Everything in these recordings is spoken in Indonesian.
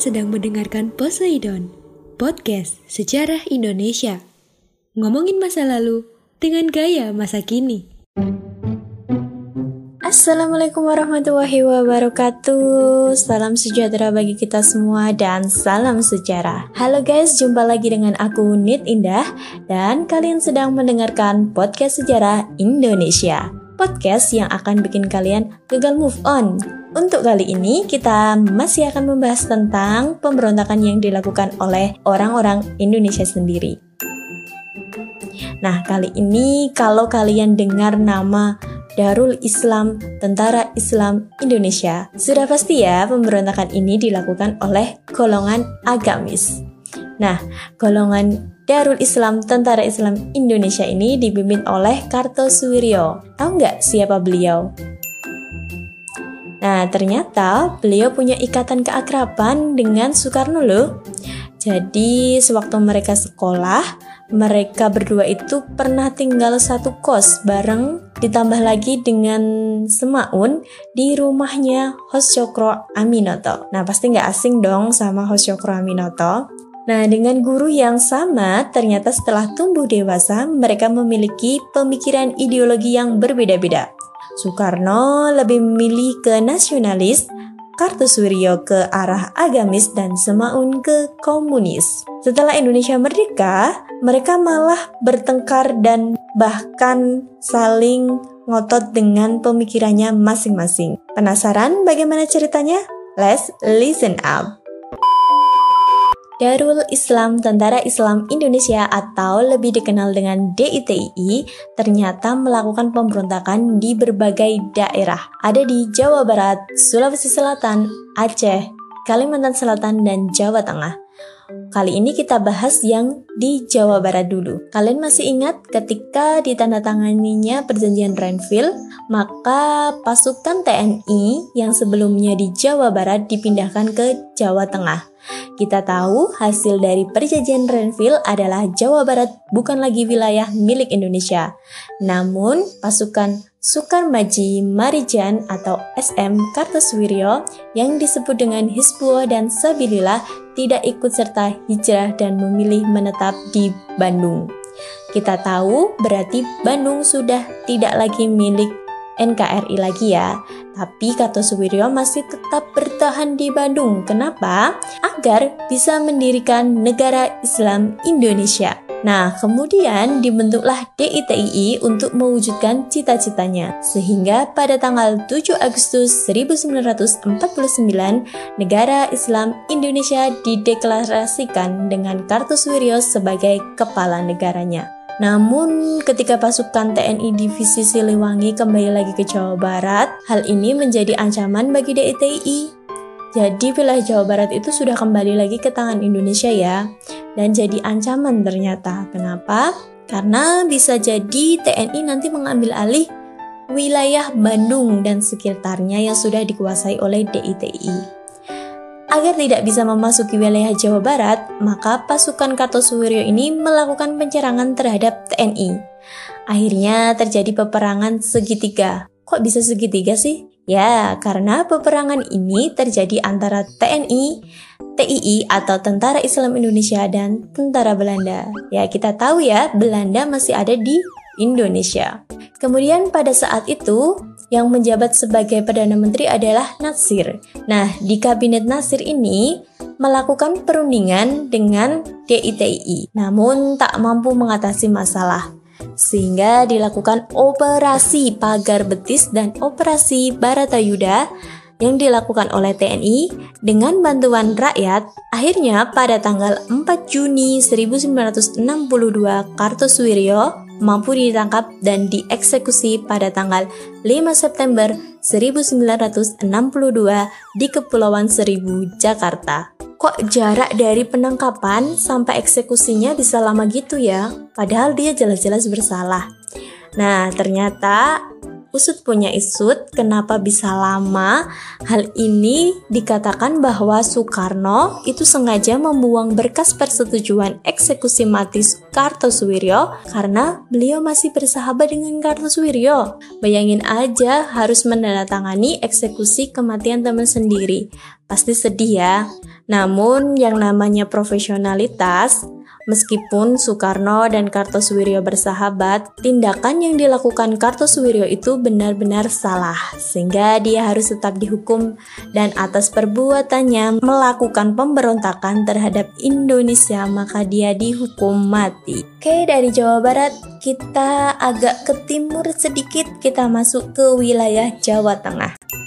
Sedang mendengarkan Poseidon, podcast sejarah Indonesia. Ngomongin masa lalu dengan gaya masa kini. Assalamualaikum warahmatullahi wabarakatuh Salam sejahtera bagi kita semua dan salam sejarah Halo guys, jumpa lagi dengan aku Nit Indah Dan kalian sedang mendengarkan podcast sejarah Indonesia Podcast yang akan bikin kalian gagal move on untuk kali ini kita masih akan membahas tentang pemberontakan yang dilakukan oleh orang-orang Indonesia sendiri. Nah, kali ini kalau kalian dengar nama Darul Islam Tentara Islam Indonesia, sudah pasti ya pemberontakan ini dilakukan oleh golongan agamis. Nah, golongan Darul Islam Tentara Islam Indonesia ini dipimpin oleh Kartosuwiryo. Tahu nggak siapa beliau? Nah, ternyata beliau punya ikatan keakraban dengan Soekarno loh. Jadi, sewaktu mereka sekolah, mereka berdua itu pernah tinggal satu kos bareng, ditambah lagi dengan Semaun di rumahnya Hos Cokro Aminoto. Nah, pasti nggak asing dong sama Hos Cokro Aminoto. Nah, dengan guru yang sama, ternyata setelah tumbuh dewasa, mereka memiliki pemikiran ideologi yang berbeda-beda. Soekarno lebih memilih ke nasionalis, Kartosuwiryo ke arah agamis dan Semaun ke komunis. Setelah Indonesia merdeka, mereka malah bertengkar dan bahkan saling ngotot dengan pemikirannya masing-masing. Penasaran bagaimana ceritanya? Let's listen up. Darul Islam Tentara Islam Indonesia atau lebih dikenal dengan DITI ternyata melakukan pemberontakan di berbagai daerah. Ada di Jawa Barat, Sulawesi Selatan, Aceh, Kalimantan Selatan, dan Jawa Tengah. Kali ini kita bahas yang di Jawa Barat dulu. Kalian masih ingat ketika ditandatanganinya perjanjian Renville, maka pasukan TNI yang sebelumnya di Jawa Barat dipindahkan ke Jawa Tengah. Kita tahu hasil dari perjanjian Renville adalah Jawa Barat bukan lagi wilayah milik Indonesia. Namun, pasukan Sukarmaji Marijan atau SM Kartosuwiryo yang disebut dengan Hizbullah dan Sabilillah tidak ikut serta hijrah dan memilih menetap di Bandung. Kita tahu berarti Bandung sudah tidak lagi milik NKRI lagi ya. Tapi Kartosuwiryo masih tetap bertahan di Bandung. Kenapa? Agar bisa mendirikan negara Islam Indonesia. Nah, kemudian dibentuklah DITII untuk mewujudkan cita-citanya. Sehingga pada tanggal 7 Agustus 1949, negara Islam Indonesia dideklarasikan dengan Kartosuwiryo sebagai kepala negaranya. Namun, ketika pasukan TNI Divisi Siliwangi kembali lagi ke Jawa Barat, hal ini menjadi ancaman bagi DITI. Jadi wilayah Jawa Barat itu sudah kembali lagi ke tangan Indonesia ya dan jadi ancaman ternyata. Kenapa? Karena bisa jadi TNI nanti mengambil alih wilayah Bandung dan sekitarnya yang sudah dikuasai oleh DITI. Agar tidak bisa memasuki wilayah Jawa Barat, maka pasukan Kartosuwiryo ini melakukan penyerangan terhadap TNI. Akhirnya terjadi peperangan segitiga. Kok bisa segitiga sih? Ya, karena peperangan ini terjadi antara TNI, TII atau Tentara Islam Indonesia dan Tentara Belanda. Ya, kita tahu ya, Belanda masih ada di Indonesia. Kemudian pada saat itu, yang menjabat sebagai Perdana Menteri adalah Nasir. Nah, di kabinet Nasir ini melakukan perundingan dengan DITI, namun tak mampu mengatasi masalah sehingga dilakukan operasi pagar betis dan operasi Baratayuda yang dilakukan oleh TNI dengan bantuan rakyat, akhirnya pada tanggal 4 Juni 1962 Kartosuwiryo mampu ditangkap dan dieksekusi pada tanggal 5 September 1962 di Kepulauan Seribu, Jakarta. Kok jarak dari penangkapan sampai eksekusinya bisa lama gitu ya? Padahal dia jelas-jelas bersalah. Nah, ternyata usut punya isut kenapa bisa lama. Hal ini dikatakan bahwa Soekarno itu sengaja membuang berkas persetujuan eksekusi mati Kartosuwiryo karena beliau masih bersahabat dengan Kartosuwiryo. Bayangin aja harus menandatangani eksekusi kematian teman sendiri. Pasti sedih ya. Namun yang namanya profesionalitas Meskipun Soekarno dan Kartosuwiryo bersahabat, tindakan yang dilakukan Kartosuwiryo itu benar-benar salah, sehingga dia harus tetap dihukum dan atas perbuatannya melakukan pemberontakan terhadap Indonesia, maka dia dihukum mati. Oke, dari Jawa Barat kita agak ke timur sedikit, kita masuk ke wilayah Jawa Tengah.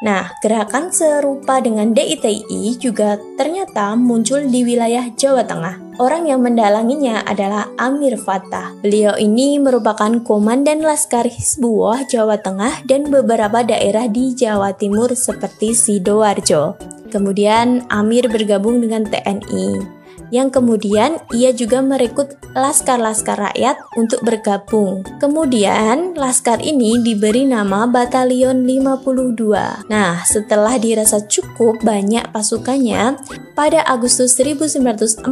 Nah, gerakan serupa dengan DITI juga ternyata muncul di wilayah Jawa Tengah. Orang yang mendalanginya adalah Amir Fatah. Beliau ini merupakan komandan Laskar Hizbullah Jawa Tengah dan beberapa daerah di Jawa Timur seperti Sidoarjo. Kemudian Amir bergabung dengan TNI yang kemudian ia juga merekrut laskar-laskar rakyat untuk bergabung. Kemudian, laskar ini diberi nama Batalion 52. Nah, setelah dirasa cukup banyak pasukannya, pada Agustus 1949,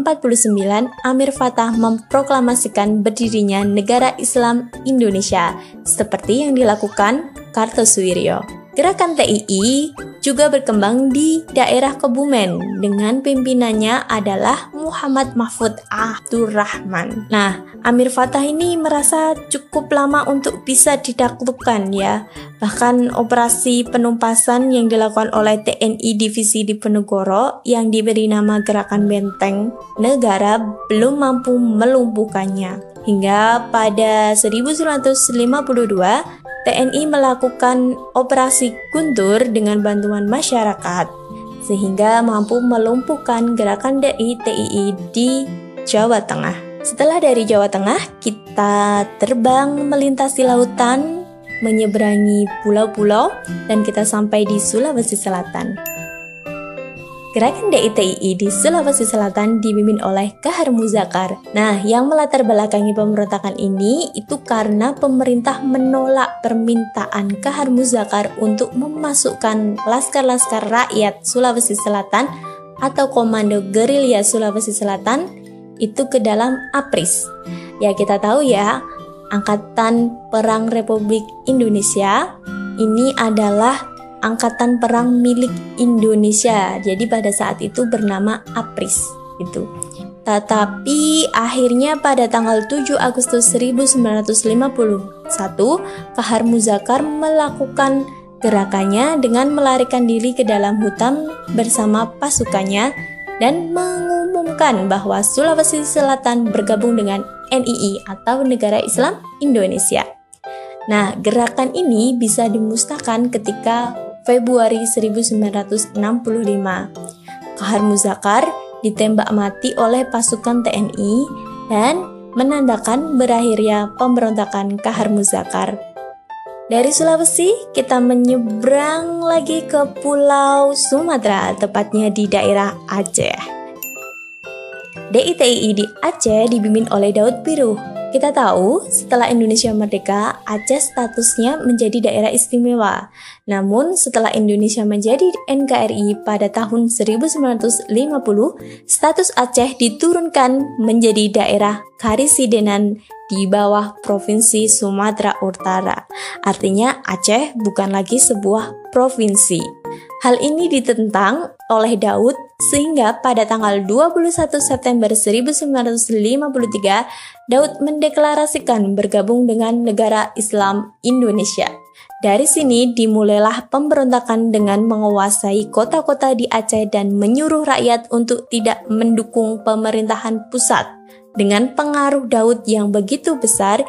Amir Fatah memproklamasikan berdirinya Negara Islam Indonesia, seperti yang dilakukan Kartosuwiryo. Gerakan TII juga berkembang di daerah Kebumen dengan pimpinannya adalah Muhammad Mahfud Abdurrahman. Nah, Amir Fatah ini merasa cukup lama untuk bisa ditaklukkan ya. Bahkan operasi penumpasan yang dilakukan oleh TNI Divisi Diponegoro yang diberi nama Gerakan Benteng Negara belum mampu melumpuhkannya. Hingga pada 1952 TNI melakukan operasi Guntur dengan bantuan masyarakat sehingga mampu melumpuhkan gerakan DITII di Jawa Tengah. Setelah dari Jawa Tengah, kita terbang melintasi lautan, menyeberangi pulau-pulau, dan kita sampai di Sulawesi Selatan. Gerakan DITII di Sulawesi Selatan dipimpin oleh Kahar Muzakar. Nah, yang melatar belakangi pemberontakan ini itu karena pemerintah menolak permintaan Kahar Muzakar untuk memasukkan laskar-laskar rakyat Sulawesi Selatan atau Komando Gerilya Sulawesi Selatan itu ke dalam APRIS. Ya kita tahu ya, Angkatan Perang Republik Indonesia ini adalah angkatan perang milik Indonesia. Jadi pada saat itu bernama APRIS itu. Tetapi akhirnya pada tanggal 7 Agustus 1951, Kahar Muzakar melakukan gerakannya dengan melarikan diri ke dalam hutan bersama pasukannya dan mengumumkan bahwa Sulawesi Selatan bergabung dengan NII atau Negara Islam Indonesia. Nah, gerakan ini bisa dimusnahkan ketika Februari 1965. Kahar Muzakar ditembak mati oleh pasukan TNI dan menandakan berakhirnya pemberontakan Kahar Muzakar. Dari Sulawesi, kita menyeberang lagi ke Pulau Sumatera, tepatnya di daerah Aceh. DITII di Aceh dibimbing oleh Daud Piruh kita tahu, setelah Indonesia merdeka, Aceh statusnya menjadi daerah istimewa. Namun, setelah Indonesia menjadi NKRI pada tahun 1950, status Aceh diturunkan menjadi daerah karisidenan di bawah Provinsi Sumatera Utara. Artinya, Aceh bukan lagi sebuah provinsi. Hal ini ditentang oleh Daud sehingga pada tanggal 21 September 1953 Daud mendeklarasikan bergabung dengan negara Islam Indonesia. Dari sini dimulailah pemberontakan dengan menguasai kota-kota di Aceh dan menyuruh rakyat untuk tidak mendukung pemerintahan pusat. Dengan pengaruh Daud yang begitu besar,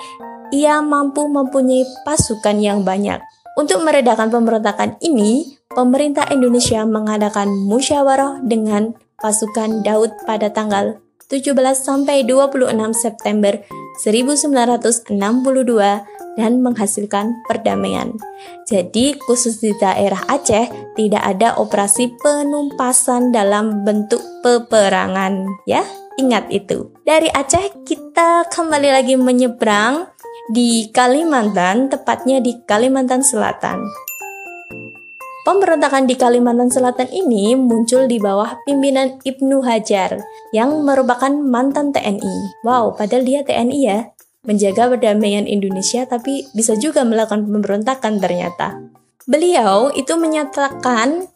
ia mampu mempunyai pasukan yang banyak. Untuk meredakan pemberontakan ini, pemerintah Indonesia mengadakan musyawarah dengan pasukan Daud pada tanggal 17 sampai 26 September 1962 dan menghasilkan perdamaian. Jadi khusus di daerah Aceh tidak ada operasi penumpasan dalam bentuk peperangan ya. Ingat itu. Dari Aceh kita kembali lagi menyeberang di Kalimantan, tepatnya di Kalimantan Selatan. Pemberontakan di Kalimantan Selatan ini muncul di bawah pimpinan Ibnu Hajar yang merupakan mantan TNI. Wow, padahal dia TNI ya. Menjaga perdamaian Indonesia tapi bisa juga melakukan pemberontakan ternyata. Beliau itu menyatakan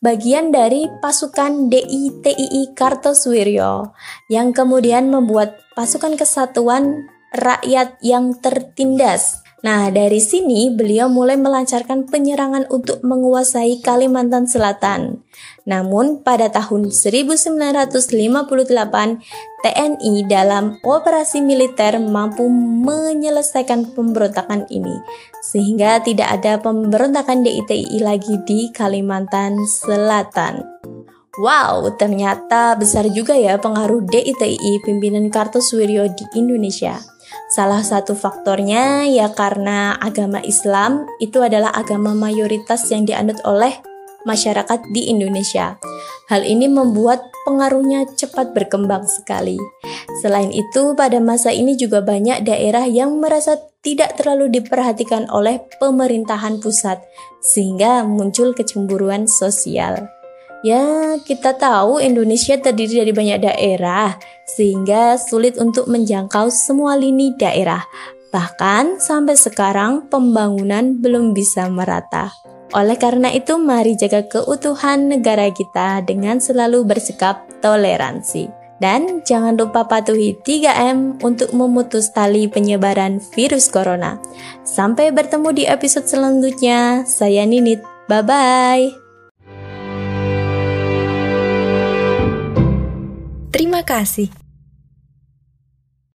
bagian dari pasukan DITII Kartosuwiryo yang kemudian membuat pasukan kesatuan rakyat yang tertindas Nah, dari sini beliau mulai melancarkan penyerangan untuk menguasai Kalimantan Selatan. Namun, pada tahun 1958, TNI dalam operasi militer mampu menyelesaikan pemberontakan ini, sehingga tidak ada pemberontakan DITI lagi di Kalimantan Selatan. Wow, ternyata besar juga ya pengaruh DITI pimpinan Kartosuwiryo di Indonesia. Salah satu faktornya ya karena agama Islam itu adalah agama mayoritas yang dianut oleh masyarakat di Indonesia. Hal ini membuat pengaruhnya cepat berkembang sekali. Selain itu, pada masa ini juga banyak daerah yang merasa tidak terlalu diperhatikan oleh pemerintahan pusat, sehingga muncul kecemburuan sosial. Ya, kita tahu Indonesia terdiri dari banyak daerah, sehingga sulit untuk menjangkau semua lini daerah. Bahkan sampai sekarang pembangunan belum bisa merata. Oleh karena itu, mari jaga keutuhan negara kita dengan selalu bersikap toleransi. Dan jangan lupa patuhi 3M untuk memutus tali penyebaran virus corona. Sampai bertemu di episode selanjutnya. Saya Ninit. Bye-bye. Terima kasih.